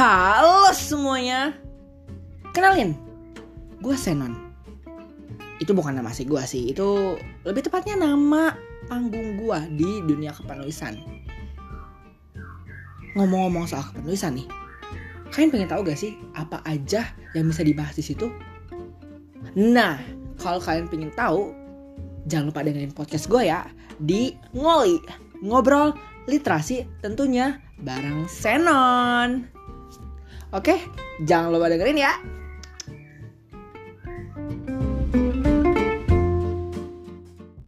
Halo semuanya Kenalin Gue Senon Itu bukan nama sih gue sih Itu lebih tepatnya nama panggung gue di dunia kepenulisan Ngomong-ngomong soal kepenulisan nih Kalian pengen tahu gak sih apa aja yang bisa dibahas di situ? Nah, kalau kalian pengen tahu, jangan lupa dengerin podcast gue ya di Ngoli Ngobrol Literasi tentunya bareng Senon. Oke, jangan lupa dengerin ya.